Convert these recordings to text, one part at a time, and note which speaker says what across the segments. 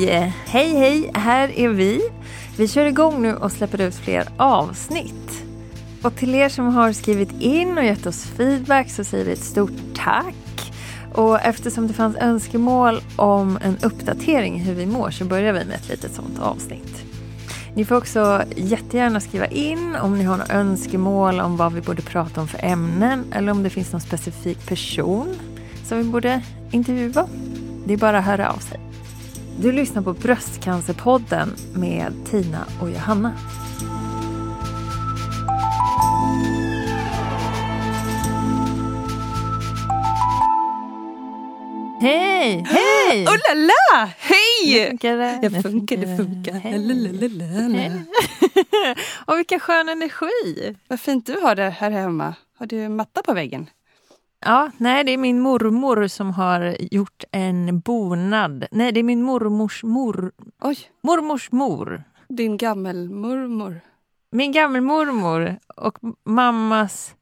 Speaker 1: Hej! Hej hej, här är vi. Vi kör igång nu och släpper ut fler avsnitt. Och till er som har skrivit in och gett oss feedback så säger vi ett stort tack. Och eftersom det fanns önskemål om en uppdatering hur vi mår så börjar vi med ett litet sånt avsnitt. Ni får också jättegärna skriva in om ni har några önskemål om vad vi borde prata om för ämnen eller om det finns någon specifik person som vi borde intervjua. Det är bara att höra av sig. Du lyssnar på Bröstcancerpodden med Tina och Johanna. Hej! Hej!
Speaker 2: Oh la la! Hej!
Speaker 1: Funkar det?
Speaker 2: Jag funkar, det funkar.
Speaker 1: Och vilken skön energi!
Speaker 2: Vad fint du har det här hemma. Har du matta på väggen?
Speaker 1: Ja, nej det är min mormor som har gjort en bonad. Nej, det är min mormors mor.
Speaker 2: Oj,
Speaker 1: Mormors mor.
Speaker 2: din gammelmormor.
Speaker 1: Min gammelmormor och mammas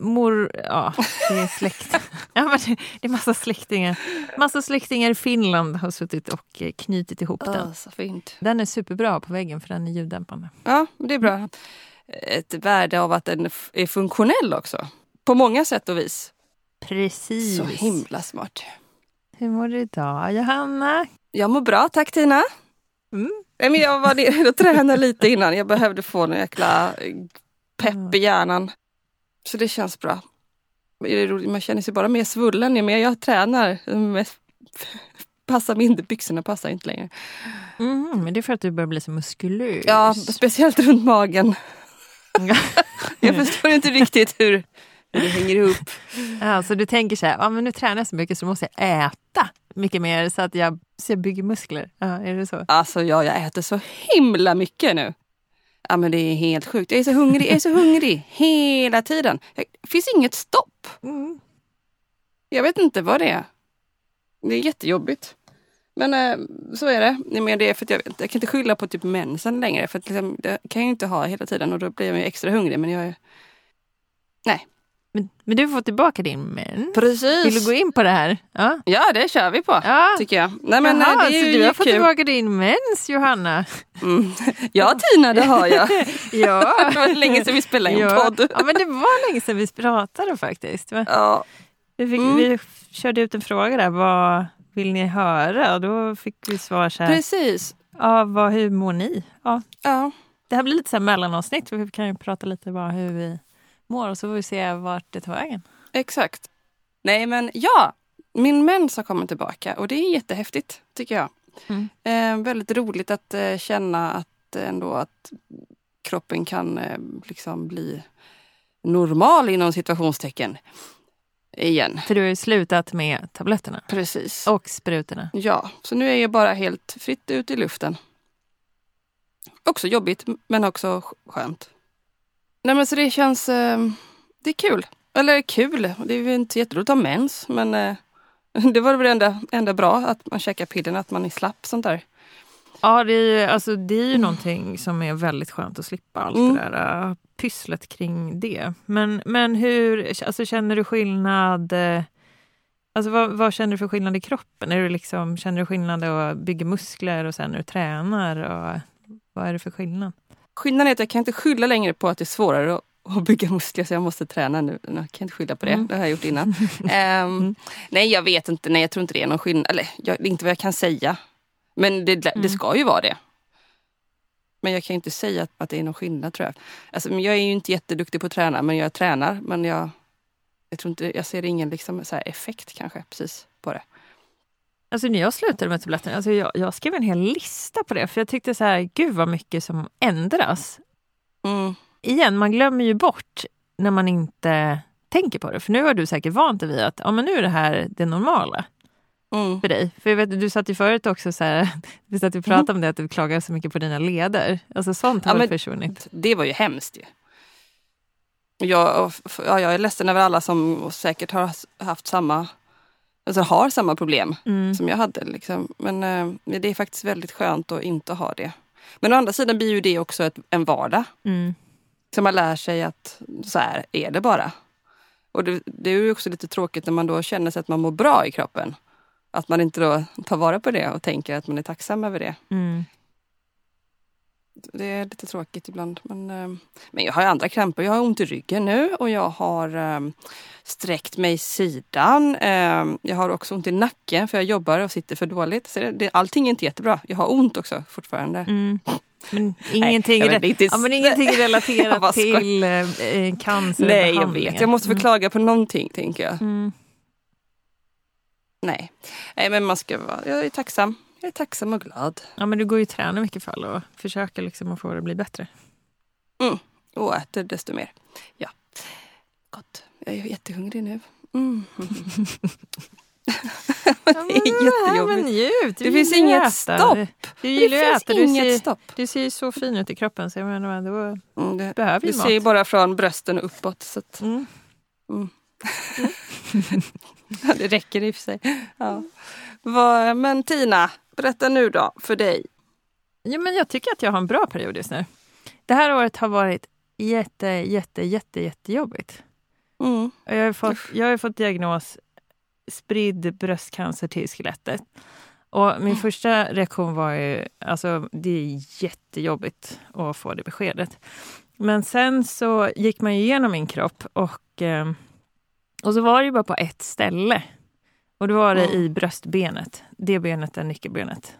Speaker 1: mor... Ja, det är släkt. Ja, men det, det är massa släktingar. Massa släktingar i Finland har suttit och eh, knutit ihop den.
Speaker 2: Så fint.
Speaker 1: Den är superbra på väggen för den är ljuddämpande.
Speaker 2: Ja, det är bra. Ett värde av att den är funktionell också. På många sätt och vis.
Speaker 1: Precis.
Speaker 2: Så himla smart.
Speaker 1: Hur mår du idag, Johanna?
Speaker 2: Jag mår bra, tack Tina.
Speaker 1: Mm.
Speaker 2: Nej, men jag var och tränade lite innan. Jag behövde få en jäkla eh, pepp i hjärnan. Så det känns bra. Man känner sig bara mer svullen ju mer jag tränar. Passar mindre, byxorna passar inte längre.
Speaker 1: Mm, men det är för att du börjar bli så muskulös.
Speaker 2: Ja, speciellt runt magen. Jag förstår inte riktigt hur det hänger ihop.
Speaker 1: Alltså du tänker så här, ja, men nu tränar jag så mycket så måste jag äta mycket mer så att jag, så jag bygger muskler. Ja, är det så?
Speaker 2: Alltså ja, jag äter så himla mycket nu. Ja men det är helt sjukt. Jag är så hungrig, jag är så hungrig hela tiden. Det finns inget stopp.
Speaker 1: Mm.
Speaker 2: Jag vet inte vad det är. Det är jättejobbigt. Men eh, så är det. Nej, men det är för jag, jag kan inte skylla på typ mensen längre. För att liksom, det kan jag ju inte ha hela tiden och då blir jag extra hungrig. Men jag är...
Speaker 1: Men, men du får tillbaka din mens.
Speaker 2: Precis!
Speaker 1: Vill du gå in på det här? Ja.
Speaker 2: Ja, det kör vi på.
Speaker 1: Ja.
Speaker 2: Tycker jag. Nej, men,
Speaker 1: Jaha,
Speaker 2: eh, det är
Speaker 1: så
Speaker 2: ju
Speaker 1: du har fått
Speaker 2: kul.
Speaker 1: tillbaka din mens, Johanna?
Speaker 2: Mm. Ja, Tina, det har jag.
Speaker 1: Ja.
Speaker 2: det var länge sedan vi spelade in
Speaker 1: ja.
Speaker 2: podd.
Speaker 1: ja, men det var länge sedan vi pratade faktiskt.
Speaker 2: Ja,
Speaker 1: Vi, fick,
Speaker 2: Mm.
Speaker 1: vi körde ut en fråga där, vad vill ni höra? Och då fick vi svar så här,
Speaker 2: precis.
Speaker 1: ja, vad, hur mår ni? Ja,
Speaker 2: Ja.
Speaker 1: det här blir lite så här mellanavsnitt, vi kan ju prata lite bara hur vi mår och så får vi se vart det tar vägen.
Speaker 2: Exakt. Nej men ja, min mens har kommit tillbaka och det är jättehäftigt tycker jag.
Speaker 1: Mm.
Speaker 2: Eh, väldigt roligt att eh, känna att ändå att kroppen kan eh, liksom bli normal inom situationstecken. Igen.
Speaker 1: För du har ju slutat med tabletterna
Speaker 2: Precis.
Speaker 1: och sprutorna.
Speaker 2: Ja, så nu är jag bara helt fritt ut i luften. Också jobbigt men också skönt. Nej men så det känns, eh, det är kul. Eller kul, det är ju inte jätteroligt att ha mens men eh, det var väl det enda, enda bra att man käkar pillerna, att man är slapp sånt där.
Speaker 1: Ja, det är ju, alltså, det är ju någonting som är väldigt skönt att slippa allt
Speaker 2: Mm.
Speaker 1: det där äh, pysslet kring det. Men, men hur, alltså, känner du skillnad? eh, Alltså, vad, vad känner du för skillnad i kroppen? Är du liksom, känner du skillnad att bygga muskler och sen när du tränar? Och, vad är det för skillnad?
Speaker 2: Skillnaden är att jag kan inte skylla längre på att det är svårare att, att bygga muskler så jag måste träna nu. Jag kan inte skylla på det,
Speaker 1: Mm.
Speaker 2: det har jag gjort innan. Ehm, Nej jag vet inte, nej jag tror inte det är någon skillnad. Eller jag, inte vad jag kan säga. Men det, det
Speaker 1: Mm.
Speaker 2: ska ju vara det. Men jag kan inte säga att, att det är någon skillnad tror jag. Alltså, jag är ju inte jätteduktig på att träna men jag tränar. Men jag, jag, tror inte, jag ser ingen liksom, så effekt kanske precis på det.
Speaker 1: Alltså när jag slutade med tabletterna, alltså jag, jag skrev en hel lista på det. För jag tyckte så här, gud vad mycket som ändras.
Speaker 2: Mm.
Speaker 1: igen, man glömmer ju bort när man inte tänker på det. För nu har du säkert vant dig vid att ja, men nu är det här det normala
Speaker 2: Mm.
Speaker 1: för dig. För jag vet, du satt ju förut också så här, vi satt och pratade om det, att du klagar så mycket på dina leder. Alltså sånt har
Speaker 2: Ja,
Speaker 1: väl försvunnit.
Speaker 2: Det var ju hemskt ju. Jag, ja, jag är ledsen över alla som säkert har haft samma, alltså har samma problem
Speaker 1: Mm.
Speaker 2: som jag hade. Liksom. Men eh, det är faktiskt väldigt skönt att inte ha det. Men å andra sidan blir ju det också ett, en vardag.
Speaker 1: Mm.
Speaker 2: Så man lär sig att så här är det bara. Och det, det är ju också lite tråkigt när man då känner sig att man mår bra i kroppen. Att man inte då tar vara på det och tänker att man är tacksam över det.
Speaker 1: Mm.
Speaker 2: Det är lite tråkigt ibland. Men, eh, men jag har andra krämpor. Jag har ont i ryggen nu och jag har eh, sträckt mig i sidan. Eh, jag har också ont i nacken för jag jobbar och sitter för dåligt. Så det, allting är inte jättebra. Jag har ont också fortfarande.
Speaker 1: Mm. Men ingenting,
Speaker 2: Nej,
Speaker 1: re- ja, men ingenting relaterat till eh, cancer
Speaker 2: Nej, jag vet. Jag måste
Speaker 1: Mm.
Speaker 2: förklaga på någonting, tänker jag.
Speaker 1: Mm.
Speaker 2: Nej. Nej, men man ska vara... Jag är tacksam. Jag är tacksam och glad.
Speaker 1: Ja, men du går ju och tränar i vilket fall och försöker liksom att få det att bli bättre.
Speaker 2: Och äter desto mer. Ja. Gott. Jag är jättehungrig nu. Mm. det är jättejobbigt.
Speaker 1: men njut! Du
Speaker 2: Det finns inget
Speaker 1: äta.
Speaker 2: stopp.
Speaker 1: Du
Speaker 2: Det
Speaker 1: gillar att
Speaker 2: finns
Speaker 1: äta. Du
Speaker 2: inget
Speaker 1: ser,
Speaker 2: stopp.
Speaker 1: du ser ju så fin ut i kroppen så jag menar, då
Speaker 2: Mm, det,
Speaker 1: behöver ju
Speaker 2: ser ju
Speaker 1: mat.
Speaker 2: bara från brösten och uppåt. Så att,
Speaker 1: Mm.
Speaker 2: ja, det räcker i och för sig. Ja. Men Tina, berätta nu då för dig.
Speaker 1: Ja, men jag tycker att jag har en bra period just nu. Det här året har varit jätte, jätte, jätte, jättejobbigt.
Speaker 2: Mm.
Speaker 1: Jag har fått, jag har fått diagnos spridd bröstcancer till skelettet. Och min första reaktion var ju, alltså det är jättejobbigt att få det beskedet. Men sen så gick man igenom min kropp och, eh, och så var det ju bara på ett ställe. Och då var det
Speaker 2: Mm.
Speaker 1: i bröstbenet. Det benet är nyckelbenet.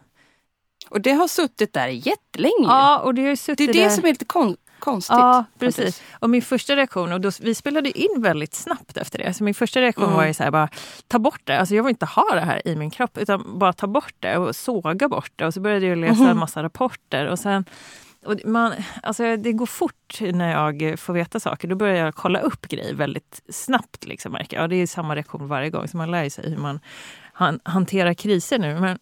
Speaker 2: Och det har suttit där jättelänge.
Speaker 1: Ja, och det har ju
Speaker 2: det
Speaker 1: suttit
Speaker 2: är det
Speaker 1: där.
Speaker 2: som är lite kon- konstigt.
Speaker 1: Ja,
Speaker 2: faktiskt.
Speaker 1: precis. Och min första reaktion, och då, vi spelade in väldigt snabbt efter det, så min första reaktion
Speaker 2: Mm.
Speaker 1: var ju så här, bara ta bort det. Alltså jag vill inte ha det här i min kropp, utan bara ta bort det och såga bort det. Och så började jag läsa
Speaker 2: Mhm.
Speaker 1: en massa rapporter och sen och man, alltså det går fort när jag får veta saker. Då börjar jag kolla upp grejer väldigt snabbt. Liksom, märker. Och det är samma reaktion varje gång. Så man lär sig hur man han, hanterar kriser nu. Men,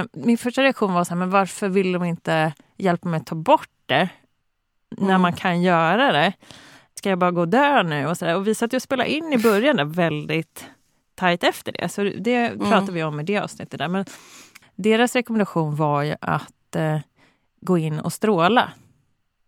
Speaker 1: eh, min första reaktion var så här, men varför vill de inte hjälpa mig att ta bort det? När
Speaker 2: Mm.
Speaker 1: man kan göra det. Ska jag bara gå och dö nu? Och, så där. och vi satt ju och spelade in i början där väldigt tajt efter det. Så det pratade vi om i det avsnittet. Där. Men deras rekommendation var ju att eh, gå in och stråla.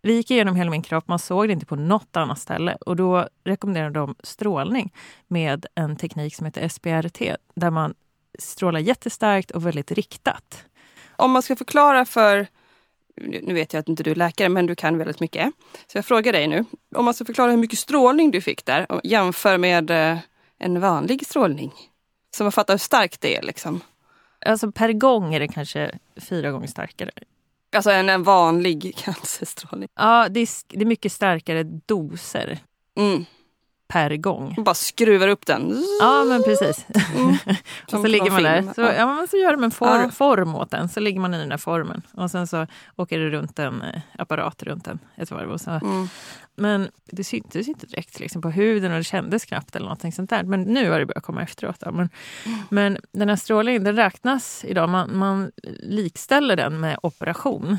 Speaker 1: Vi gick igenom hela min kropp, man såg det inte på något annat ställe. Och då rekommenderade de strålning med en teknik som heter SBRT, där man strålar jättestarkt och väldigt riktat.
Speaker 2: Om man ska förklara för, nu vet jag att inte du är läkare, men du kan väldigt mycket. Så jag frågar dig nu, om man ska förklara hur mycket strålning du fick där jämför med eh, en vanlig strålning. Så man fattar hur starkt det är liksom.
Speaker 1: Alltså per gång är det kanske fyra gånger starkare.
Speaker 2: Alltså en, en vanlig cancerstrålning.
Speaker 1: Ja, det är, det är mycket starkare doser
Speaker 2: Mm.
Speaker 1: Per gång.
Speaker 2: Man bara skruvar upp den.
Speaker 1: Ja, men precis.
Speaker 2: Mm.
Speaker 1: och så ligger man där. Så,
Speaker 2: Ja.
Speaker 1: men så gör de en for,
Speaker 2: Ja.
Speaker 1: form åt den, så ligger man i den där formen. Och sen så åker det runt en eh, apparat runt den ett varv. Och så.
Speaker 2: Mm.
Speaker 1: Men det syntes inte direkt liksom, på huden och det kändes knappt eller någonting sånt där. Men nu har det börjat komma efteråt. Men, men den här strålningen, den räknas idag. Man, man likställer den med operation.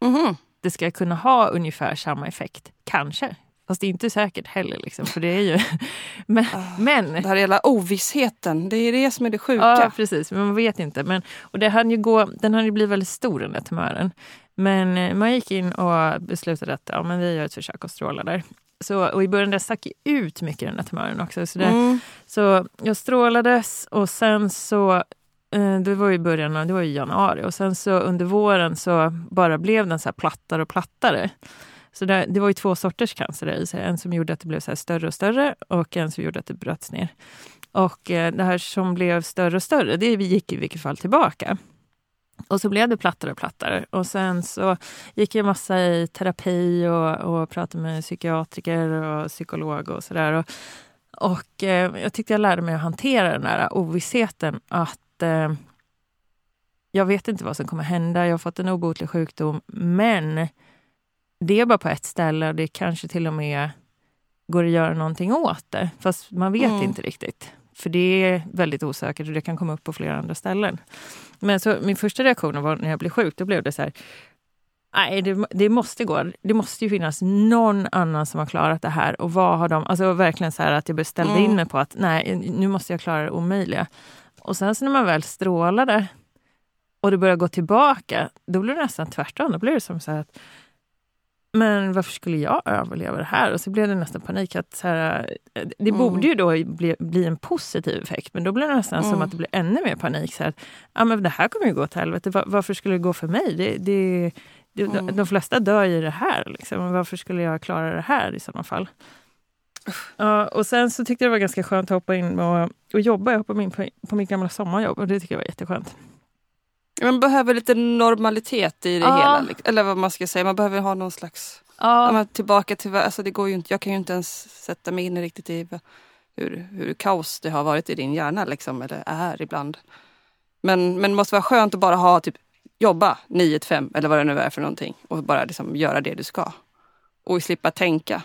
Speaker 2: Mhm.
Speaker 1: Det ska kunna ha ungefär samma effekt, kanske. Fast det är inte säkert heller. Liksom, för det är ju... men, men
Speaker 2: Det här hela ovissheten, det är det som är det sjuka.
Speaker 1: Ja, precis. Men man vet inte. Men, och det hann ju gå, den hann ju bli väldigt stor den där tumören. Men eh, man gick in och beslutade att ja, men vi gör ett försök att stråla där. Så, och i början där stack ut mycket den där tumören också. Så, det,
Speaker 2: Mm.
Speaker 1: så jag strålades och sen så eh, det var ju i början, av- det var i januari och sen så under våren så bara blev den så här plattare och plattare. Så det, det var ju två sorters cancer där i, sig. en som gjorde att det blev så här större och större och en som gjorde att det bröts ner. Och eh, det här som blev större och större, det gick i vilket fall tillbaka. Och så blev det plattare och plattare. Och sen så gick jag massa i terapi och, och pratade med psykiatriker och psykolog och sådär. Och, och eh, jag tyckte jag lärde mig att hantera den där ovissheten att eh, jag vet inte vad som kommer hända. Jag har fått en obotlig sjukdom, men det är bara på ett ställe och det kanske till och med går att göra någonting åt det. Fast man vet
Speaker 2: Mm.
Speaker 1: inte riktigt. För det är väldigt osäkert och det kan komma upp på flera andra ställen. Men så min första reaktion var när jag blev sjuk, då blev det så här. Nej, det, det måste gå. Det måste ju finnas någon annan som har klarat det här. Och vad har de... Alltså verkligen så här att jag beställde
Speaker 2: Mm.
Speaker 1: in mig på att nej, nu måste jag klara det omöjliga. Och sen så när man väl strålade och det började gå tillbaka, då blev det nästan tvärtom. Då blev det som så här att men varför skulle jag överleva det här? Och så blev det nästan panik. att så här, Det
Speaker 2: Mm.
Speaker 1: borde ju då bli, bli en positiv effekt, men då blir det nästan som
Speaker 2: Mm.
Speaker 1: att det blir ännu mer panik. Så här, ja, men det här kommer ju gå till helvete. Va- Varför skulle det gå för mig? Det, det, det,
Speaker 2: Mm.
Speaker 1: De flesta dör i det här. Liksom. Varför skulle jag klara det här i sådana fall? Ja, och sen så tyckte jag det var ganska skönt att hoppa in och, och jobba. Jag hoppade in på, på mitt gamla sommarjobb och det tycker jag var jätteskönt.
Speaker 2: Man behöver lite normalitet i det
Speaker 1: Ja.
Speaker 2: hela. Eller vad man ska säga, man behöver ha någon slags... Ja. Men tillbaka till... Alltså det går ju inte, jag kan ju inte ens sätta mig in riktigt i hur, hur kaos det har varit i din hjärna, liksom, eller är ibland. Men, men det måste vara skönt att bara ha typ jobba 9 till 5 eller vad det nu är för någonting och bara liksom göra det du ska. Och slippa tänka.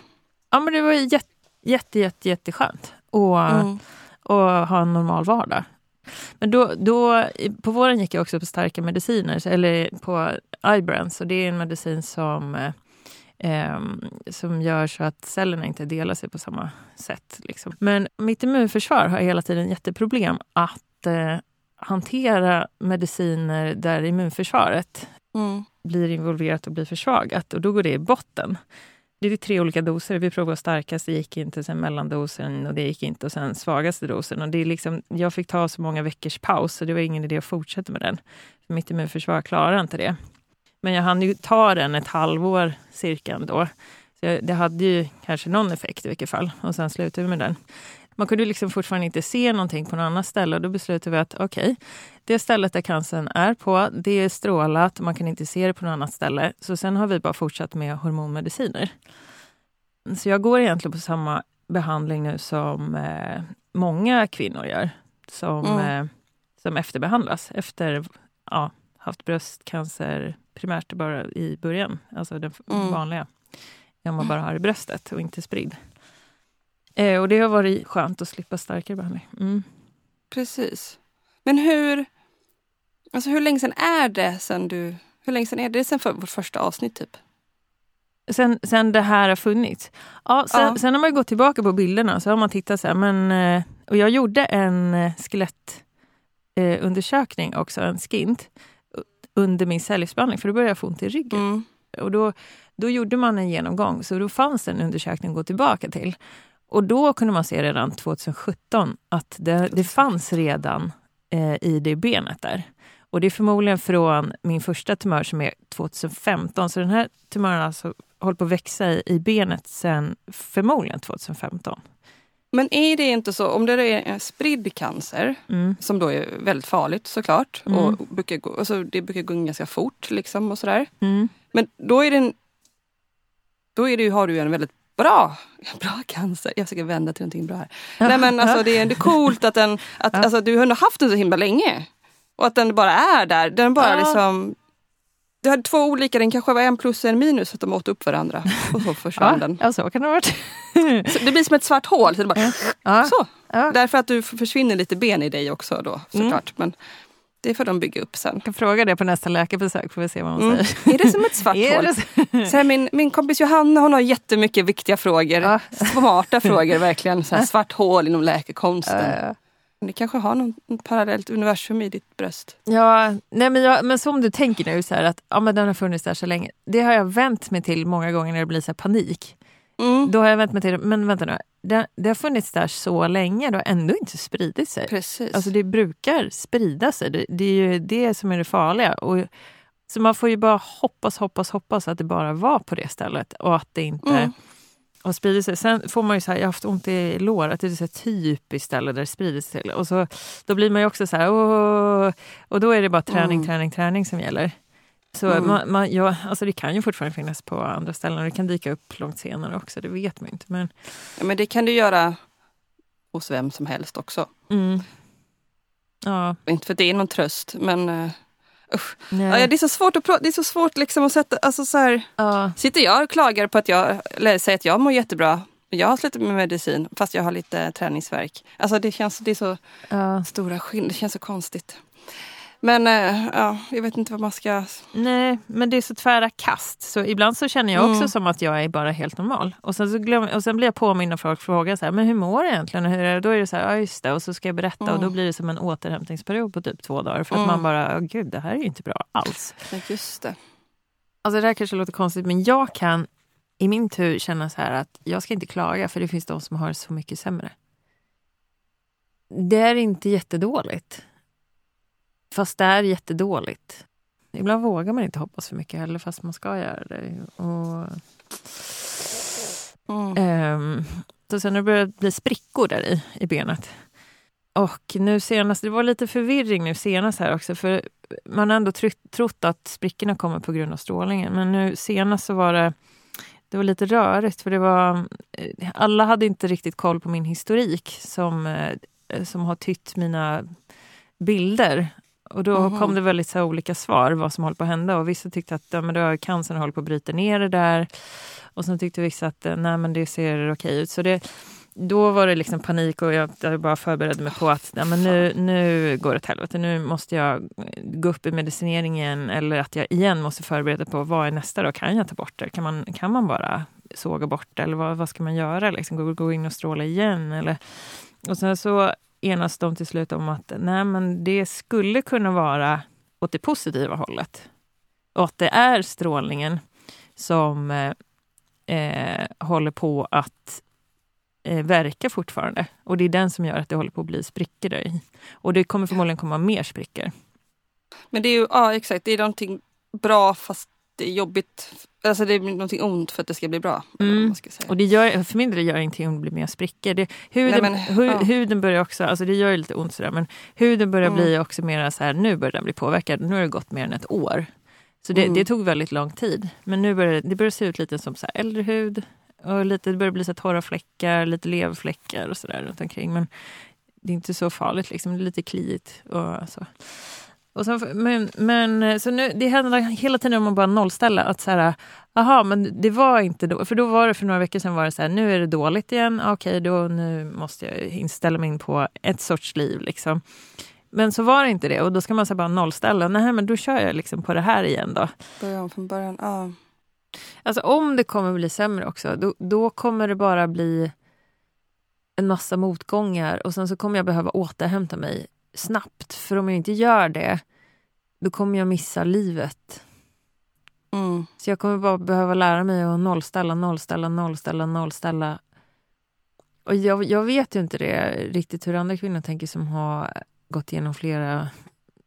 Speaker 1: ja men det var jätte, jätte, jätte, jätteskönt. Och,
Speaker 2: Mm.
Speaker 1: och ha en normal vardag. Men då, då, på våren gick jag också på starka mediciner, eller på Ibrance. Och det är en medicin som, eh, ehm, som gör så att cellerna inte delar sig på samma sätt. Liksom. Men mitt immunförsvar har hela tiden jätteproblem att eh, hantera mediciner där immunförsvaret
Speaker 2: Mm.
Speaker 1: blir involverat och blir försvagat. Och då går det i botten. Det är tre olika doser. Vi provade starkast, det gick inte. Sen mellandosen och det gick inte. Och sen svagaste dosen. Och det är liksom, jag fick ta så många veckors paus så det var ingen idé att fortsätta med den. För mitt immunförsvar klarar inte det. Men jag hann ju ta den ett halvår cirka ändå. Så jag, det hade ju kanske någon effekt i vilket fall. Och sen slutade vi med den. Man kunde liksom fortfarande inte se någonting på något annat ställe. Och då beslutade vi att okej, det stället där cancern är på, det är strålat. Man kan inte se det på något annat ställe. Så sen har vi bara fortsatt med hormonmediciner. Så jag går egentligen på samma behandling nu som eh, många kvinnor gör. Som,
Speaker 2: Mm.
Speaker 1: eh, som efterbehandlas efter ja, haft bröstcancer primärt bara i början. Alltså den
Speaker 2: Mm.
Speaker 1: vanliga. När man bara har i bröstet och inte spridd. Eh, och det har varit skönt att slippa starkare behandling. Mm.
Speaker 2: Precis. Men hur... Alltså hur länge sedan är det sen du... Hur länge sedan är det sen för vårt första avsnitt typ?
Speaker 1: Sen, sen det här har funnits. Ja, sen,
Speaker 2: Ja.
Speaker 1: sen har man gått tillbaka på bilderna så har man tittat så här, men, eh, och jag gjorde en eh, skelettundersökning också, en skint, under min cellgiftsbehandling för då började jag få ont i ryggen.
Speaker 2: Mm.
Speaker 1: Och då, då gjorde man en genomgång, så då fanns det en undersökning att gå tillbaka till. Och då kunde man se redan 2017 att det, det fanns redan eh, i det benet där. Och det är förmodligen från min första tumör som är 2015. Så den här tumören har alltså hållit på att växa i, i benet sedan förmodligen 2015.
Speaker 2: Men är det inte så, om det är en spridd cancer,
Speaker 1: Mm.
Speaker 2: som då är väldigt farligt såklart,
Speaker 1: Mm.
Speaker 2: och brukar gå, alltså det brukar gå ganska fort liksom och sådär.
Speaker 1: Mm.
Speaker 2: Men då är det en, då är det, ju- har du ju en väldigt bra, bra cancer. Jag försöker vända till någonting bra här. Nej men alltså det är, det är coolt att den, att, alltså, du har ändå haft den så himla länge. Och att den bara är där. Den bara
Speaker 1: Ja.
Speaker 2: liksom du hade två olika, den kanske var en plus och en minus, att de åt upp varandra. Och så försvann
Speaker 1: Ja,
Speaker 2: den.
Speaker 1: ja, så kan det ha varit.
Speaker 2: Så det blir som ett svart hål. Så det bara,
Speaker 1: Ja.
Speaker 2: så. Därför att du försvinner lite ben i dig också då såklart. Men det får de bygga upp sen.
Speaker 1: Jag kan fråga det på nästa läkarbesök får vi se vad hon
Speaker 2: Mm.
Speaker 1: säger.
Speaker 2: Är det som ett svart hål?
Speaker 1: så?
Speaker 2: Här, min, min kompis Johanna hon har jättemycket viktiga frågor.
Speaker 1: Ja.
Speaker 2: Smarta frågor verkligen. Så här, svart hål inom läkekonsten.
Speaker 1: Ja, ja.
Speaker 2: Ni kanske har något parallellt universum i ditt bröst?
Speaker 1: Ja, nej men, jag, men som du tänker nu, så här att ja, men den har funnits där så länge. Det har jag vänt mig till många gånger när det blir så panik.
Speaker 2: Mm.
Speaker 1: Då har jag vänt mig till, men vänta nu, det, det har funnits där så länge, det har ändå inte spridit sig.
Speaker 2: Precis.
Speaker 1: Alltså det brukar sprida sig, det, det är ju det som är det farliga. Och, så man får ju bara hoppas, hoppas, hoppas att det bara var på det stället och att det inte
Speaker 2: Mm.
Speaker 1: har spridit sig. Sen får man ju så här, jag har haft ont i låret, det är så här typiskt ställe där det sprider sig till. Och så, då blir man ju också så här, åh, och då är det bara träning,
Speaker 2: Mm.
Speaker 1: träning, träning som gäller. Så
Speaker 2: Mm.
Speaker 1: man, man, ja, alltså det kan ju fortfarande finnas på andra ställen och det kan dyka upp långt senare också, det vet man ju inte. Men,
Speaker 2: ja, men det kan du göra hos vem som helst också.
Speaker 1: mm. Ja,
Speaker 2: Inte för att det är någon tröst men uh, ja, det är så svårt att prata, det är så svårt liksom att sätta, alltså så här,
Speaker 1: ja.
Speaker 2: Sitter jag och klagar på att jag, eller säger att jag mår jättebra. Jag har slutat med medicin fast jag har lite träningsverk. Alltså det känns, det är så
Speaker 1: ja.
Speaker 2: stora skillnader, det känns så konstigt. Men eh, ja, jag vet inte vad man ska...
Speaker 1: Nej, men det är så tvära kast. Så ibland så känner jag också
Speaker 2: Mm.
Speaker 1: som att jag är bara helt normal. Och sen, så glöm, och sen blir jag påmind och folk frågar så här, men hur mår du egentligen? Och hur är det? Då är det så här, ja just det. Och så ska jag berätta och då
Speaker 2: Mm.
Speaker 1: blir det som en återhämtningsperiod på typ två dagar. För att
Speaker 2: Mm.
Speaker 1: man bara, "Åh, gud det här är ju inte bra alls.
Speaker 2: Nej, Just det.
Speaker 1: Alltså det här kanske låter konstigt men jag kan i min tur känna så här att jag ska inte klaga för det finns de som har så mycket sämre. Det är inte jättedåligt. Fast det är jättedåligt. Ibland vågar man inte hoppas för mycket heller fast man ska göra det. Och,
Speaker 2: Mm.
Speaker 1: så sen har det börjat bli sprickor där i, i benet. Och nu senast, det var lite förvirring nu senast här också för man har ändå trott att sprickorna kommer på grund av strålningen. Men nu senast så var det, det var lite rörigt för det var, eh, alla hade inte riktigt koll på min historik som, eh, som har tytt mina bilder. Och då
Speaker 2: Mhm.
Speaker 1: kom det väldigt så olika svar vad som håller på att hända. Och vissa tyckte att ja, men då har cancern håller på att bryta ner det där. Och sen tyckte vissa att eh, nej, men det ser okej ut. Så det, då var det liksom panik och jag, jag bara förberedde mig på att nej, men nu, nu går det åt helvete. Nu måste jag gå upp i medicineringen eller att jag igen måste förbereda på vad är nästa då? Kan jag ta bort det? Kan man, kan man bara såga bort det? Eller vad, vad ska man göra? Liksom, gå, gå in och stråla igen? Eller, och sen så enas de till slut om att nej, men det skulle kunna vara åt det positiva hållet. Och att det är strålningen som eh, eh, håller på att eh, verka fortfarande. Och det är den som gör att det håller på att bli sprickor där i. Och det kommer förmodligen komma mer sprickor.
Speaker 2: Men det är ju, ja exakt, det är någonting bra fast det är jobbigt. Alltså det är någonting ont för att det ska bli bra.
Speaker 1: Mm. Och det gör, för min del gör det ingenting om det blir mer sprickor. Det, huden,
Speaker 2: Nej, men,
Speaker 1: hu,
Speaker 2: ja.
Speaker 1: huden börjar också, alltså det gör ju lite ont sådär, men huden börjar
Speaker 2: Mm.
Speaker 1: bli också mer så här, nu börjar den bli påverkad. Nu har det gått mer än ett år. Så det,
Speaker 2: Mm.
Speaker 1: det tog väldigt lång tid. Men nu börjar det, börjar se ut lite som så här äldre hud. Och lite, det börjar bli så här torra fläckar, lite leverfläckar och sådär runt omkring. Men det är inte så farligt, liksom. det är lite kliigt. Och så. Och så, men, men så nu, det händer hela tiden om man bara nollställer. Att så här, aha, men det var inte då. För då var det för några veckor sedan var det så här, nu är det dåligt igen. Okej, då nu måste jag inställa mig in på ett sorts liv. Liksom. Men så var det inte det och då ska man så bara nollställa. Nej, men då kör jag liksom på det här igen då.
Speaker 2: Börja om från början. Ja.
Speaker 1: Alltså om det kommer bli sämre också, då, då kommer det bara bli en massa motgångar och sen så kommer jag behöva återhämta mig snabbt. För om jag inte gör det, då kommer jag missa livet.
Speaker 2: Mm.
Speaker 1: Så jag kommer bara behöva lära mig att nollställa, nollställa, nollställa, nollställa. Och jag, jag vet ju inte det riktigt hur andra kvinnor tänker som har gått igenom flera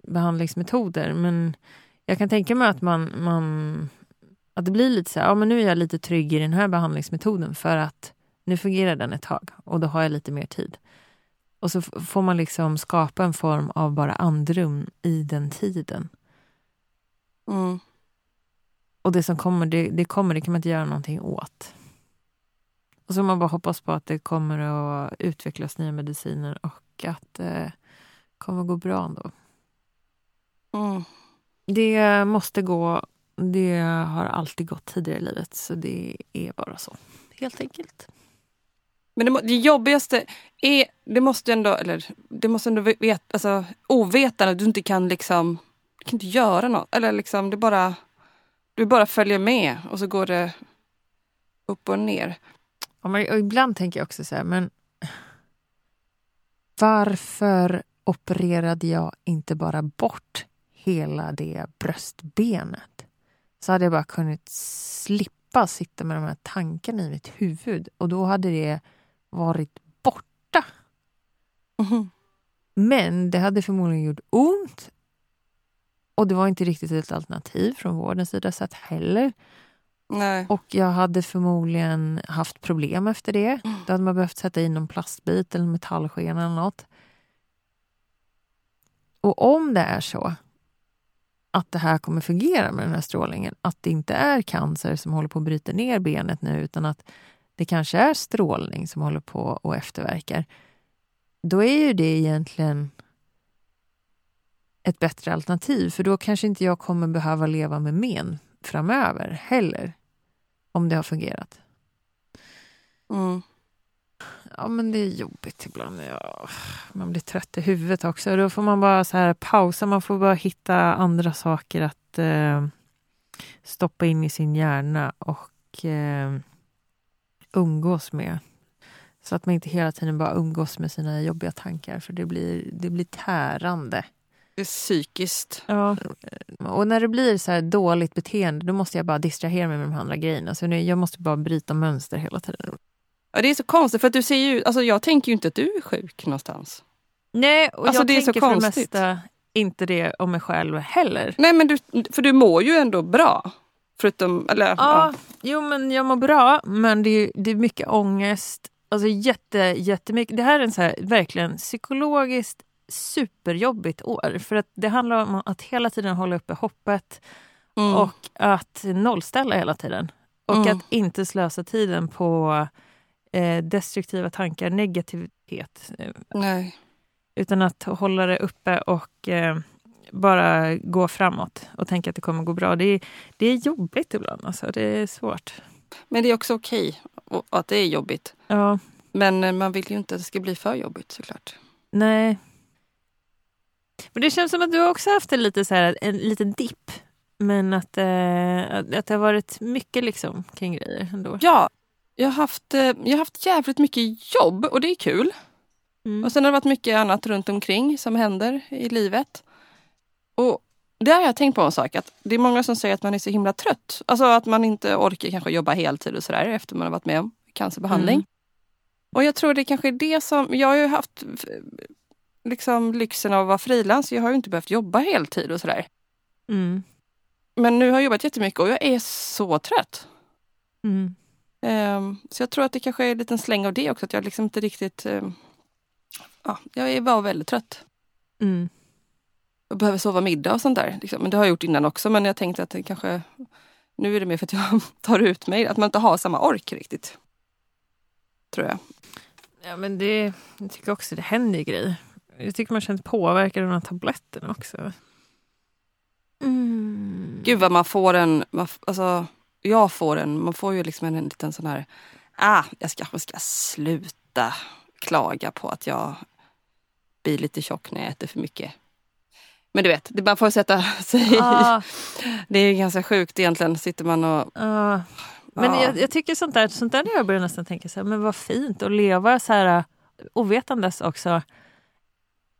Speaker 1: behandlingsmetoder. Men jag kan tänka mig att man, man att det blir lite så här, ja men nu är jag lite trygg i den här behandlingsmetoden för att nu fungerar den ett tag och då har jag lite mer tid. Och så får man liksom skapa en form av bara andrum i den tiden.
Speaker 2: Mm.
Speaker 1: Och det som kommer, det, det kommer, det kan man inte göra någonting åt. Och så man bara hoppas på att det kommer att utvecklas nya mediciner och att det kommer att gå bra ändå.
Speaker 2: Mm.
Speaker 1: Det måste gå. Det har alltid gått tidigare i livet, så det är bara så. Helt enkelt.
Speaker 2: Men det, det jobbigaste är, det måste ändå, eller det måste ändå veta, alltså ovetande att du inte kan liksom, du kan inte göra något. Eller liksom, det bara, du bara följer med och så går det upp och ner.
Speaker 1: Ja, men, och ibland tänker jag också så här, men varför opererade jag inte bara bort hela det bröstbenet? Så hade jag bara kunnat slippa sitta med de här tankarna i mitt huvud och då hade det varit borta.
Speaker 2: Mhm.
Speaker 1: Men det hade förmodligen gjort ont och det var inte riktigt ett alternativ från vårdens sida sett heller.
Speaker 2: Nej.
Speaker 1: Och jag hade förmodligen haft problem efter det. Då hade man behövt sätta in någon plastbit eller metallskena eller något. Och om det är så att det här kommer fungera med den här strålningen, att det inte är cancer som håller på att bryta ner benet nu, utan att det kanske är strålning som håller på och efterverkar, då är ju det egentligen ett bättre alternativ, för då kanske inte jag kommer behöva leva med men framöver heller, om det har fungerat.
Speaker 2: Mm.
Speaker 1: Ja, men det är jobbigt ibland. Ja, man blir trött i huvudet också. Då får man bara så här pausa. Man får bara hitta andra saker att eh, stoppa in i sin hjärna och eh, umgås med. Så att man inte hela tiden bara umgås med sina jobbiga tankar, för det blir, det blir tärande.
Speaker 2: Det är psykiskt.
Speaker 1: Ja, Och när det blir så här dåligt beteende då måste jag bara distrahera mig med de andra grejerna. Så nu, jag måste bara bryta mönster hela tiden.
Speaker 2: Ja, det är så konstigt för att du ser ju, alltså jag tänker ju inte att du är sjuk någonstans.
Speaker 1: Nej, och
Speaker 2: Alltså,
Speaker 1: jag
Speaker 2: det är så
Speaker 1: tänker för det
Speaker 2: konstigt.
Speaker 1: mesta inte det om mig själv heller.
Speaker 2: Nej men du, för du mår ju ändå bra. Förutom, eller ja.
Speaker 1: Ja, jo men jag mår bra, men det är, det är mycket ångest. Alltså jätte, jättemycket. Det här är en så här, verkligen psykologiskt superjobbigt år. För att det handlar om att hela tiden hålla uppe hoppet
Speaker 2: Mm.
Speaker 1: och att nollställa hela tiden. Och
Speaker 2: Mm.
Speaker 1: att inte slösa tiden på eh, destruktiva tankar, negativitet. Eh,
Speaker 2: Nej.
Speaker 1: utan att hålla det uppe och eh, bara gå framåt och tänka att det kommer gå bra. Det är, det är jobbigt ibland, alltså. det är svårt.
Speaker 2: Men det är också okej och- att det är jobbigt.
Speaker 1: Ja,
Speaker 2: Men eh, man vill ju inte att det ska bli för jobbigt såklart.
Speaker 1: nej. Men det känns som att du också haft en, lite så här, en liten dipp. Men att, eh, att att det har varit mycket liksom kring grejer ändå.
Speaker 2: Ja, jag har haft, eh, jag har haft jävligt mycket jobb och det är kul.
Speaker 1: Mm.
Speaker 2: Och sen har det varit mycket annat runt omkring som händer i livet. Och där har jag tänkt på en sak, att det är många som säger att man är så himla trött. Alltså att man inte orkar kanske jobba heltid och sådär efter man har varit med om cancerbehandling.
Speaker 1: Mm.
Speaker 2: Och jag tror det kanske är det som, jag har ju haft f- liksom lyxen av att vara frilans, jag har ju inte behövt jobba heltid och sådär.
Speaker 1: Mm.
Speaker 2: Men nu har jag jobbat jättemycket och jag är så trött.
Speaker 1: Mm.
Speaker 2: Ehm, så jag tror att det kanske är en liten släng av det också, att jag liksom inte riktigt... ehm, ja, jag bara väldigt trött.
Speaker 1: Mm.
Speaker 2: Jag behöver sova middag och sånt där. Liksom. Men det har jag gjort innan också, men jag tänkte att det kanske... Nu är det mer för att jag tar ut mig, att man inte har samma ork riktigt. Tror jag.
Speaker 1: Ja, men det, jag tycker också det händer ju grejer. Jag tycker man känner påverkad av de här tabletterna också. Mm.
Speaker 2: Gud vad man får en... man Alltså, jag får en... Man får ju liksom en, en liten sån här... Ah, jag ska, jag ska sluta klaga på att jag blir lite tjock när jag äter för mycket. Men du vet, det man får sätta sig.
Speaker 1: Ah,
Speaker 2: Det är ganska sjukt egentligen. Sitter man och...
Speaker 1: ah. Men
Speaker 2: Ja.
Speaker 1: jag, jag tycker sånt där, sånt där jag börjar nästan tänka så här, men vad fint att leva så här äh, ovetandes också.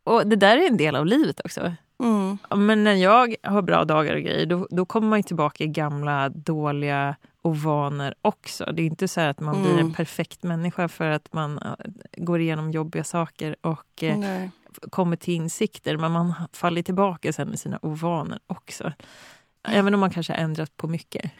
Speaker 1: Och det där är en del av livet också.
Speaker 2: Mm,
Speaker 1: Men när jag har bra dagar och grejer, då, då kommer man ju tillbaka i gamla dåliga ovanor också. Det är inte så att man blir en
Speaker 2: Mm.
Speaker 1: perfekt människa för att man äh, går igenom jobbiga saker och eh, kommer till insikter, men man faller tillbaka sen i sina ovanor också. Även om man kanske har ändrat på mycket.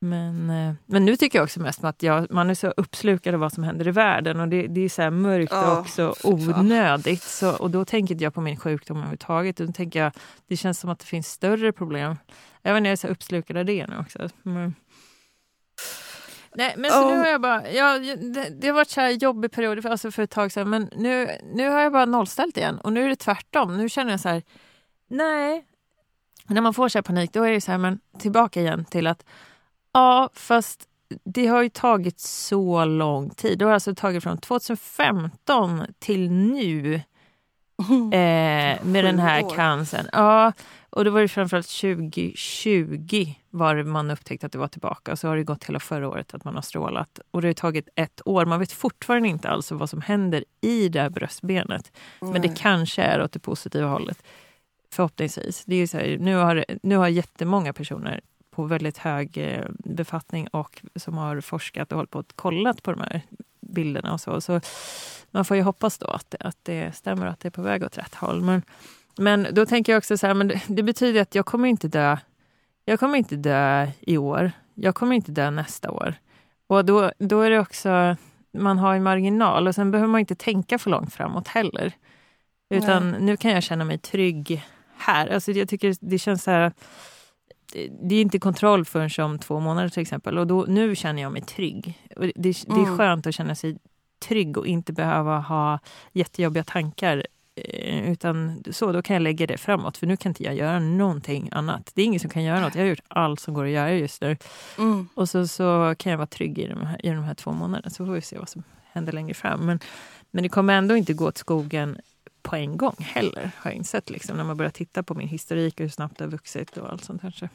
Speaker 1: Men, eh, men nu tycker jag också mest att jag, man är så uppslukad av vad som händer i världen och det, det är så mörkt och också
Speaker 2: fan.
Speaker 1: onödigt. Så, och då tänker inte jag på min sjukdom överhuvudtaget. Då tänker jag, det känns som att det finns större problem. Även när jag är så uppslukad av det nu också. Men, Nej, men så
Speaker 2: Ja.
Speaker 1: nu har jag bara, ja, det, det har varit så här jobbig period för, alltså för ett tag sedan, men nu, nu har jag bara nollställt igen. Och nu är det tvärtom. Nu känner jag så här, nej. När man får så här panik, då är det så här, men tillbaka igen till att, ja, fast det har ju tagit så lång tid. Det har alltså tagit från 2015 till nu eh, med den här cancern. Ja, och då var det framförallt 2020 var man upptäckte att det var tillbaka. Och så har det gått hela förra året att man har strålat. Och det har tagit ett år. Man vet fortfarande inte alls vad som händer i det här bröstbenet. Men det kanske är åt det positiva hållet. Förhoppningsvis. Det är så här, nu, har, nu har jättemånga personer på väldigt hög eh, befattning och som har forskat och hållit på att kollat på de här bilderna och så. Så man får ju hoppas då att, det- att det stämmer och att det är på väg åt rätt håll. Men, men då tänker jag också så här, men det, det betyder att jag kommer inte dö. Jag kommer inte dö i år. Jag kommer inte dö nästa år. Och då, då är det också, man har en marginal och sen behöver man inte tänka för långt framåt heller. Utan nu kan jag känna mig trygg här. Alltså jag tycker det känns så här, det- är inte kontroll förrän om två månader till exempel. Och då, nu känner jag mig trygg. Det, det är
Speaker 2: Mm.
Speaker 1: skönt att känna sig trygg och inte behöva ha jättejobbiga tankar. Eh, Utan så, då kan jag lägga det framåt. För nu kan inte jag göra någonting annat. Det är ingen som kan göra något. Jag har gjort allt som går att göra just nu.
Speaker 2: Mm.
Speaker 1: Och så, så kan jag vara trygg i de, här, i de här två månaderna. Så får vi se vad som händer längre fram. Men, men det kommer ändå inte gå åt skogen på en gång heller, har jag insett. Liksom, när man börjar titta på min historik och hur snabbt det har vuxit och allt sånt här.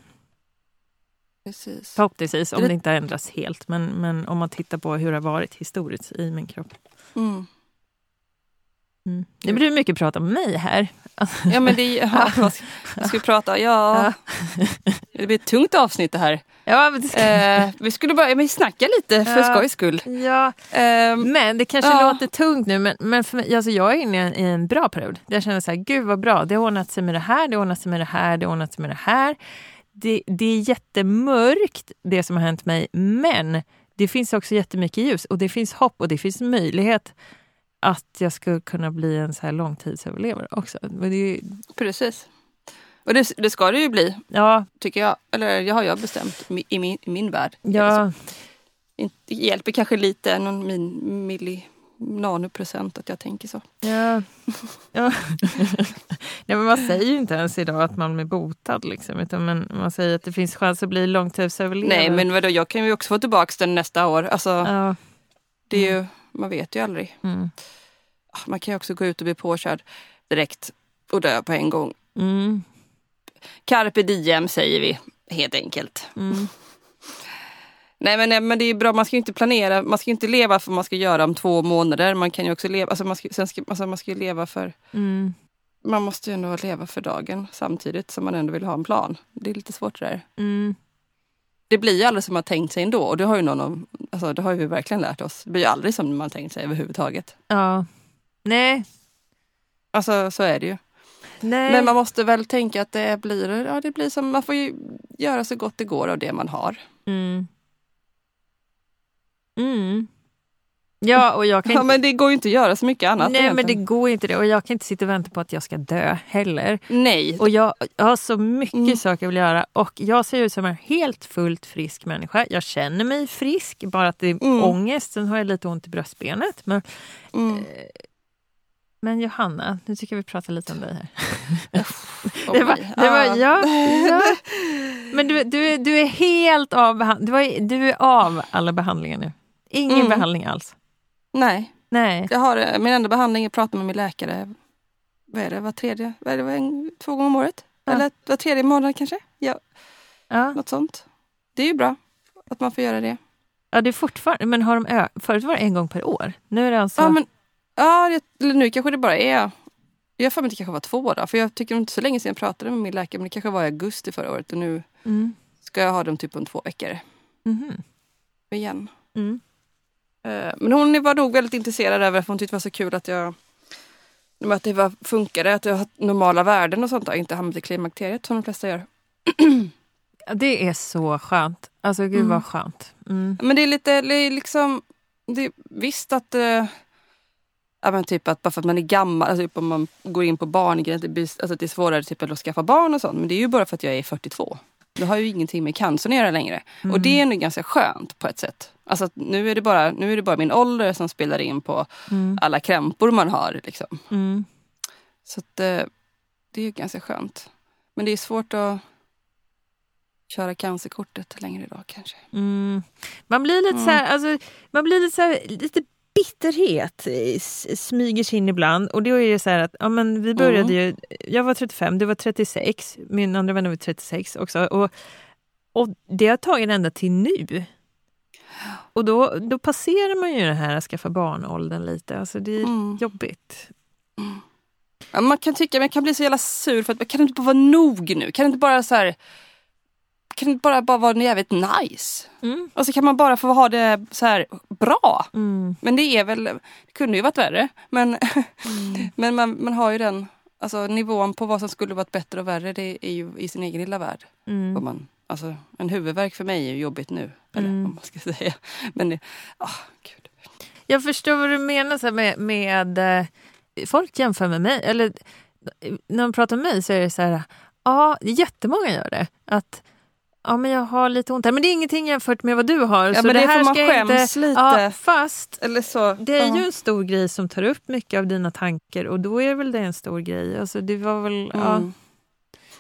Speaker 2: Precis.
Speaker 1: Förhoppningsvis, om
Speaker 2: det-
Speaker 1: det inte har ändrats helt. Men, men om man tittar på hur det har varit historiskt i min kropp.
Speaker 2: Mm.
Speaker 1: Mm. Det blir mycket prat om mig här.
Speaker 2: Ja men det ja, vad ska, vad ska vi prata? Ja, det blir ett tungt avsnitt det här.
Speaker 1: Ja, men,
Speaker 2: Eh, vi skulle bara men snacka lite för
Speaker 1: Ja.
Speaker 2: skojs skull.
Speaker 1: ja,
Speaker 2: Eh,
Speaker 1: men det kanske
Speaker 2: Ja.
Speaker 1: låter tungt nu, men, men för mig, alltså jag är inne i en bra period. Jag känner så här, gud vad bra, det har ordnat sig med det här, det har ordnat sig med det här, det har ordnat sig med det här. Det, det är jättemörkt det som har hänt mig, men det finns också jättemycket ljus och det finns hopp och det finns möjlighet att jag ska kunna bli en så här långtidsöverlevare också. Men det, är-
Speaker 2: precis. Och det, det ska det ju bli,
Speaker 1: ja,
Speaker 2: tycker jag. Eller det har jag bestämt i min, i min värld.
Speaker 1: ja,
Speaker 2: Inte- Det hjälper kanske lite, någon min, milli nanoprocent att jag tänker så.
Speaker 1: Ja. ja. Nej, men man säger ju inte ens idag att man är botad. Liksom, utan man, man säger att det finns chans att bli långtidsöverlevare.
Speaker 2: Nej men vadå, jag kan ju också få tillbaka den nästa år. Alltså,
Speaker 1: Ja.
Speaker 2: det är ju, man vet ju aldrig.
Speaker 1: Mm.
Speaker 2: Ah, Man kan ju också gå ut och bli påkörd direkt och dö på en gång.
Speaker 1: Mm.
Speaker 2: Carpe diem säger vi helt enkelt.
Speaker 1: Mm.
Speaker 2: Nej men, nej, men det är bra, man ska ju inte planera, man ska inte leva för vad man ska göra om två månader. Man kan ju också leva, alltså man ska, sen ska, alltså man ska ju leva för,
Speaker 1: Mm.
Speaker 2: man måste ju ändå leva för dagen samtidigt som man ändå vill ha en plan. Det är lite svårt det där.
Speaker 1: Mm.
Speaker 2: Det blir ju aldrig som man tänkt sig ändå och det har ju någon alltså det har vi verkligen lärt oss. Det blir ju aldrig som man tänkt sig överhuvudtaget.
Speaker 1: Ja. Nej.
Speaker 2: Alltså så är det ju.
Speaker 1: Nej.
Speaker 2: Men man måste väl tänka att det blir, ja det blir som, man får ju göra så gott det går av det man har.
Speaker 1: Mm. Mm. Ja, och jag kan
Speaker 2: Ja,
Speaker 1: inte...
Speaker 2: men det går ju inte att göra så mycket annat
Speaker 1: Nej, men det
Speaker 2: egentligen.
Speaker 1: går inte det. Och jag kan inte sitta och vänta på att jag ska dö heller.
Speaker 2: Nej,
Speaker 1: Och jag, jag har så mycket
Speaker 2: Mm.
Speaker 1: saker jag vill göra och jag ser ut som en helt fullt frisk människa. Jag känner mig frisk, bara att det är
Speaker 2: Mm.
Speaker 1: ångest. Sen har jag lite ont i bröstbenet. Men,
Speaker 2: mm.
Speaker 1: men Johanna, nu tycker jag vi pratar lite om dig här. Det var, det var,
Speaker 2: Ja.
Speaker 1: ja, ja. Men du, du, är- du är helt av, du, var, du är av alla behandlingar nu. Ingen
Speaker 2: Mm.
Speaker 1: behandling alls.
Speaker 2: Nej,
Speaker 1: Nej.
Speaker 2: jag har, eh, min enda behandling är att prata med min läkare. Vad är det, var tredje, vad är det, var en, två gånger om året?
Speaker 1: Ja.
Speaker 2: Eller var tredje månad kanske? Ja,
Speaker 1: Ja,
Speaker 2: något sånt. Det är ju bra att man får göra det.
Speaker 1: ja det är fortfarande, men har de ö- förut var det en gång per år. Nu är det alltså...
Speaker 2: Ja, men, ja det, eller nu kanske det bara är jag har för mig att det kanske var två då, för jag tycker inte så länge sedan jag pratade med min läkare, men det kanske var i augusti förra året och nu
Speaker 1: Mm.
Speaker 2: ska jag ha dem typ om två veckor
Speaker 1: Mhm.
Speaker 2: igen.
Speaker 1: Mm.
Speaker 2: Eh, Men hon var nog väldigt intresserad över för hon tyckte det var så kul att jag att det var, funkade, att jag har normala värden och sånt och inte hamnat i klimakteriet som de flesta gör.
Speaker 1: Det är så skönt. Alltså gud
Speaker 2: Mm.
Speaker 1: vad skönt. Mm.
Speaker 2: Men det är lite det är liksom, det är visst att eh, Ja, men typ att bara för att man är gammal, alltså typ om man går in på barngrejen, alltså att det är svårare typ att skaffa barn och sånt. Men det är ju bara för att jag är 42. Det har ju ingenting med cancer att göra längre. Och det är nog ganska skönt på ett sätt. Alltså nu är det bara, nu är det bara min ålder som spelar in på
Speaker 1: Mm.
Speaker 2: alla krämpor man har. Liksom.
Speaker 1: Mm.
Speaker 2: Så att, eh, det är ganska skönt. Men det är svårt att köra cancerkortet längre idag kanske.
Speaker 1: Mm. Man blir lite
Speaker 2: Mm.
Speaker 1: så här, alltså, man blir lite så här, lite bitterhet smyger sig in ibland. Och då är det så här att ja, men vi började ju, jag var 35, du var 36, min andra vän var 36 också. Och, och det har tagit ända till nu. Och då, då passerar man ju det här att skaffa barn-åldern lite. Alltså det är
Speaker 2: Mm.
Speaker 1: jobbigt.
Speaker 2: Ja, man kan tycka, man kan bli så jävla sur för att kan det inte bara vara nog nu? Kan det inte bara så här, kan det bara, bara vara jävligt nice?
Speaker 1: Mm.
Speaker 2: Och så kan man bara få ha det så här bra.
Speaker 1: Mm.
Speaker 2: Men det är väl, det kunde ju varit värre. Men,
Speaker 1: Mm.
Speaker 2: men man, man har ju den, alltså nivån på vad som skulle varit bättre och värre det är ju i sin egen lilla värld.
Speaker 1: Mm.
Speaker 2: Man, alltså, en huvudvärk för mig är ju jobbigt nu. Eller
Speaker 1: Mm.
Speaker 2: vad man ska säga. Men det, ah, gud.
Speaker 1: Jag förstår vad du menar så med, med eh, folk jämför med mig. Eller eh, när man pratar med mig så är det så här, ja, jättemånga gör det. Att ja, men jag har lite ont här, men det är ingenting jämfört med vad du har.
Speaker 2: Ja,
Speaker 1: så
Speaker 2: men det är
Speaker 1: här
Speaker 2: för man
Speaker 1: ska jag
Speaker 2: skäms lite.
Speaker 1: Ja, fast
Speaker 2: Eller så.
Speaker 1: det är
Speaker 2: ja.
Speaker 1: ju en stor grej som tar upp mycket av dina tankar och då är väl det en stor grej. Alltså, det var väl, ja.
Speaker 2: Mm.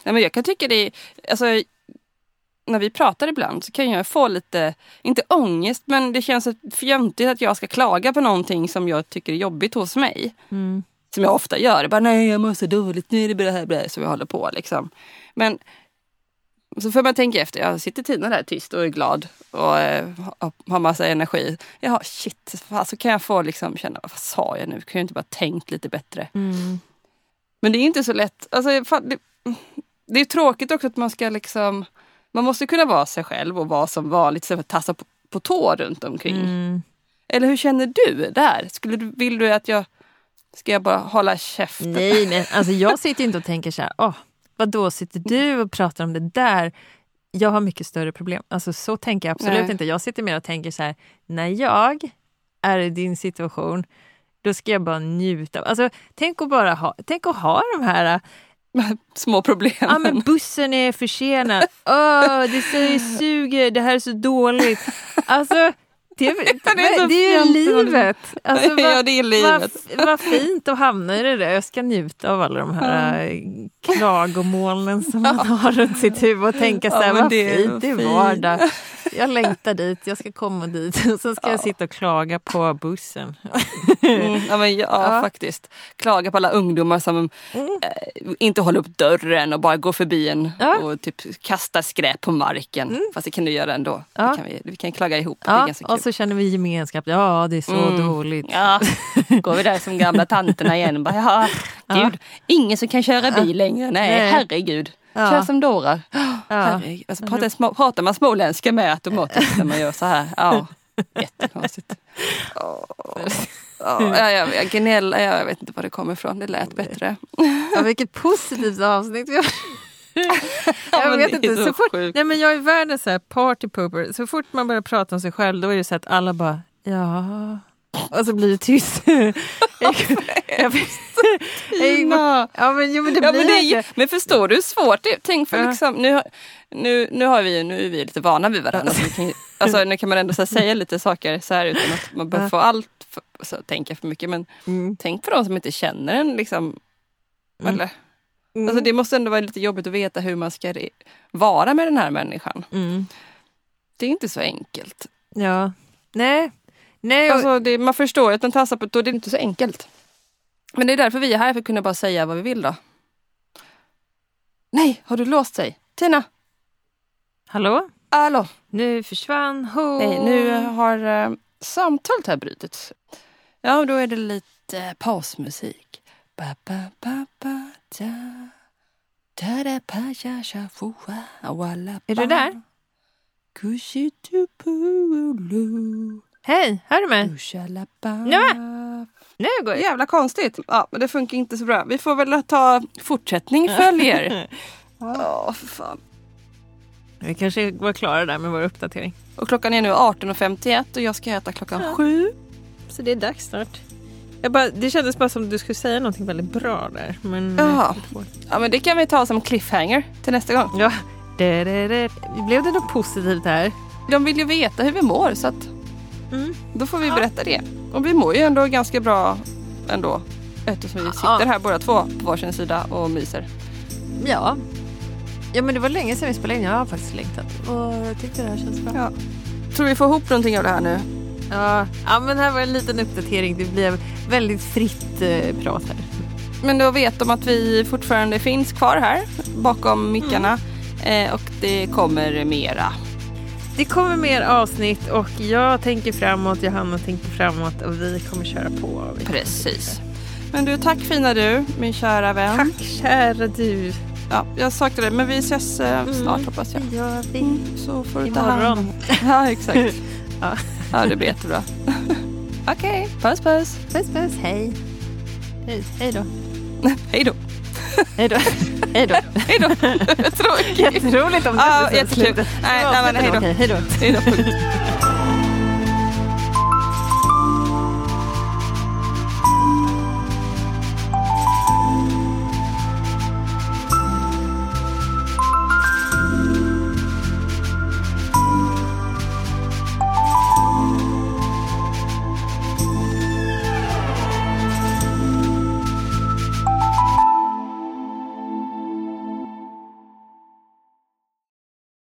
Speaker 2: Nej, men jag kan tycka det är, alltså, när vi pratar ibland så kan jag få lite, inte ångest, men det känns fjöntigt att jag ska klaga på någonting som jag tycker är jobbigt hos mig.
Speaker 1: Mm.
Speaker 2: Som jag ofta gör. Bara, Nej, jag mår så dåligt, nu är det bra, bra, så vi håller på liksom. Men Så får man tänka efter, jag sitter Tina där tyst och är glad och eh, har- massa energi. Ja shit, fan, så kan jag få liksom känna, vad sa jag nu? Kunde jag inte bara tänkt lite bättre?
Speaker 1: Mm.
Speaker 2: Men det är inte så lätt. Alltså, fan, det, det är tråkigt också att man ska liksom, man måste kunna vara sig själv och vara som vanligt istället för att tassa på, på tå runt omkring.
Speaker 1: Mm.
Speaker 2: Eller hur känner du där? Skulle du, vill du att jag, ska jag bara hålla käften?
Speaker 1: Nej, nej, alltså jag sitter inte och tänker så här, åh, vad då sitter du och pratar om det där? Jag har mycket större problem. Alltså så tänker jag absolut
Speaker 2: Nej.
Speaker 1: inte. Jag sitter mer och tänker så här, när jag är i din situation, då ska jag bara njuta. Alltså, tänk att bara ha, tänk att ha de här,
Speaker 2: Små problem.
Speaker 1: ja men bussen är försenad, åh det suger, det här är så dåligt. Alltså, det, är-
Speaker 2: Det så
Speaker 1: det är ju livet. Alltså, vad-
Speaker 2: ja, det är livet.
Speaker 1: vad, vad fint att hamna i det där. Jag ska njuta av alla de här äh, klagomolnen som man har runt sitt huvud och tänka så
Speaker 2: Ja,
Speaker 1: här,
Speaker 2: men
Speaker 1: vad
Speaker 2: det är
Speaker 1: fint, det är vardag. Jag längtar dit, jag ska komma dit och sen ska jag
Speaker 2: Ja.
Speaker 1: sitta och klaga på bussen.
Speaker 2: Mm, ja, men ja,
Speaker 1: Ja.
Speaker 2: faktiskt. Klaga på alla ungdomar som
Speaker 1: Mm.
Speaker 2: eh, inte håller upp dörren och bara går förbi en
Speaker 1: Ja.
Speaker 2: och typ kastar skräp på marken. Fast det kan du göra ändå.
Speaker 1: Ja.
Speaker 2: Det kan vi, vi kan klaga ihop. Det är
Speaker 1: Ja,
Speaker 2: ganska kul.
Speaker 1: och så känner vi gemenskap. Ja, det är så
Speaker 2: Mm.
Speaker 1: dåligt.
Speaker 2: Ja, går vi där som gamla tanterna igen. Bara, ja, gud, ingen som kan köra bil längre. Nej,
Speaker 1: Nej.
Speaker 2: herregud.
Speaker 1: Ja.
Speaker 2: Kör som dårar.
Speaker 1: Ja.
Speaker 2: Herregud. Alltså, pratar, små, pratar man småländska med automatiskt när man gör så här? Ja, jättekonstigt. Åh. Ja, ja, ja, jag gnäller, ja, jag vet inte var det kommer ifrån. Det lät bättre.
Speaker 1: Ja, vilket positivt avsnitt vi har. jag vet inte,
Speaker 2: så
Speaker 1: så fort, nej men jag är världens party pooper. Så fort man börjar prata om sig själv då är det så att alla bara ja. Och så blir det tyst.
Speaker 2: Tina.
Speaker 1: ja men, jo, men det
Speaker 2: Ja,
Speaker 1: blir
Speaker 2: men, det är, men förstår du hur svårt det är? Tänk för
Speaker 1: Ja.
Speaker 2: liksom, nu, nu, nu, har vi, nu är vi lite vana vid varandra. så vi kan, alltså, nu kan man ändå här, säga lite saker så här utan att man behöver
Speaker 1: Ja.
Speaker 2: få allt för, så, tänka för mycket. Men
Speaker 1: Mm.
Speaker 2: tänk på de som inte känner en. Liksom,
Speaker 1: Mm.
Speaker 2: eller?
Speaker 1: Mm.
Speaker 2: Alltså, det måste ändå vara lite jobbigt att veta hur man ska vara med den här människan.
Speaker 1: Mm.
Speaker 2: Det är inte så enkelt.
Speaker 1: Ja. Nej. Nej, och,
Speaker 2: Alltså, det, man förstår ju att man tassar på och det är inte så enkelt. Men det är därför vi är här, för att kunna bara säga vad vi vill då. Nej, har du låst sig? Tina?
Speaker 1: hallå?
Speaker 2: Hallå?
Speaker 1: Nu försvann hon.
Speaker 2: Nej, nu har eh, samtalet här brutits. Ja, då är det lite pausmusik. Ba, ba, ba, ba, da. Da, da, pa, ja, sha, fu, wa, walla,
Speaker 1: Är du där? Hej, hör du mig? Nej, Nu går det.
Speaker 2: Jävla konstigt. Ja, men det funkar inte så bra. Vi får väl ta fortsättning följer. Ja, för fan.
Speaker 1: Vi kanske var klara där med vår uppdatering.
Speaker 2: Och klockan är nu 18.51 och jag ska äta klockan sju.
Speaker 1: Så det är dags snart. Jag bara, det kändes bara som att du skulle säga någonting väldigt bra där. Men,
Speaker 2: Jaha. Ja, men det kan vi ta som cliffhanger till nästa gång.
Speaker 1: Ja. Blev det något positivt här?
Speaker 2: De vill ju veta hur vi mår så att
Speaker 1: Mm.
Speaker 2: då får vi berätta det. Och vi mår ju ändå ganska bra ändå. Eftersom vi sitter
Speaker 1: Ja.
Speaker 2: här båda två på varsin sida och myser.
Speaker 1: Ja. Ja men det var länge sedan vi spelade in. Jag har faktiskt längtat. Och jag tyckte det här känns bra.
Speaker 2: Ja. Tror vi får ihop någonting av det här nu?
Speaker 1: Ja, ja men här var en liten uppdatering. Det blir väldigt fritt eh, prat här.
Speaker 2: Men då vet de att vi fortfarande finns kvar här bakom mickarna. Eh, och det kommer mera.
Speaker 1: Det kommer mer avsnitt och jag tänker framåt, Johanna tänker framåt och vi kommer köra på.
Speaker 2: Precis. Men du, tack fina du, min kära vän.
Speaker 1: Tack kära du.
Speaker 2: Ja, jag saknar dig, men vi ses eh, snart hoppas jag.
Speaker 1: Gör vi.
Speaker 2: Mm, så får du ta hand om Ja, exakt.
Speaker 1: Ja.
Speaker 2: ja, det blir jättebra. Okej, puss puss.
Speaker 1: Puss puss, hej. Hej, hej då.
Speaker 2: Hej då.
Speaker 1: Hej då. Hej då.
Speaker 2: Hej då. Tråkigt.
Speaker 1: Jätteroligt om det sen
Speaker 2: jättekul.
Speaker 1: slutet.
Speaker 2: Nej, nej, men hej då.
Speaker 1: Hej då.